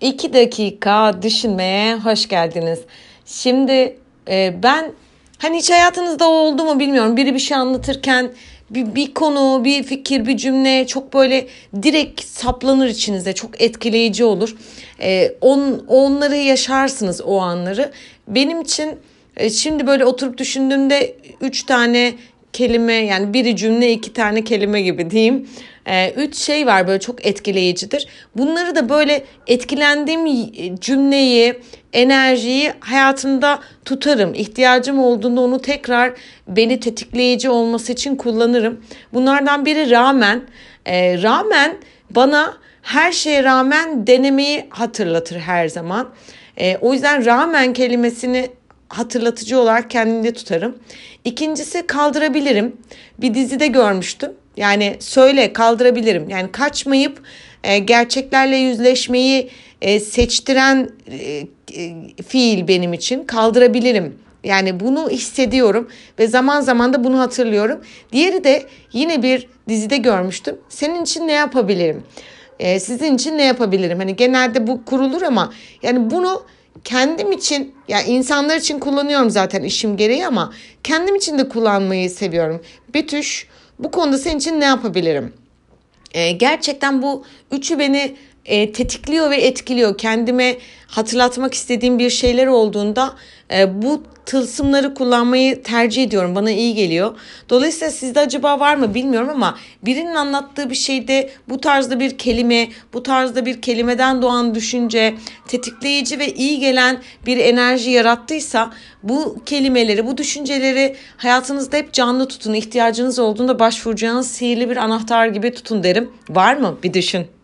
2 dakika düşünmeye hoş geldiniz. Şimdi e, ben hani hiç hayatınızda oldu mu bilmiyorum. Biri bir şey anlatırken bir, bir konu, bir fikir, bir cümle çok böyle direkt saplanır içinize. Çok etkileyici olur. E, on, onları yaşarsınız o anları. Benim için e, şimdi böyle oturup düşündüğümde üç tane kelime yani biri cümle iki tane kelime gibi diyeyim. Ee, üç şey var böyle çok etkileyicidir. Bunları da böyle etkilendiğim cümleyi, enerjiyi hayatımda tutarım. İhtiyacım olduğunda onu tekrar beni tetikleyici olması için kullanırım. Bunlardan biri rağmen. Ee, rağmen bana her şeye rağmen denemeyi hatırlatır her zaman. Ee, o yüzden rağmen kelimesini hatırlatıcı olarak kendimde tutarım. İkincisi kaldırabilirim. Bir dizide görmüştüm. Yani söyle kaldırabilirim. Yani kaçmayıp e, gerçeklerle yüzleşmeyi e, seçtiren e, e, fiil benim için. Kaldırabilirim. Yani bunu hissediyorum ve zaman zaman da bunu hatırlıyorum. Diğeri de yine bir dizide görmüştüm. Senin için ne yapabilirim? Ee, sizin için ne yapabilirim? Hani genelde bu kurulur ama yani bunu kendim için ya yani insanlar için kullanıyorum zaten işim gereği ama kendim için de kullanmayı seviyorum. Betüş bu konuda senin için ne yapabilirim? Ee, gerçekten bu üçü beni e, tetikliyor ve etkiliyor. Kendime hatırlatmak istediğim bir şeyler olduğunda e, bu tılsımları kullanmayı tercih ediyorum. Bana iyi geliyor. Dolayısıyla sizde acaba var mı bilmiyorum ama birinin anlattığı bir şeyde bu tarzda bir kelime, bu tarzda bir kelimeden doğan düşünce tetikleyici ve iyi gelen bir enerji yarattıysa bu kelimeleri, bu düşünceleri hayatınızda hep canlı tutun. İhtiyacınız olduğunda başvuracağınız sihirli bir anahtar gibi tutun derim. Var mı? Bir düşün.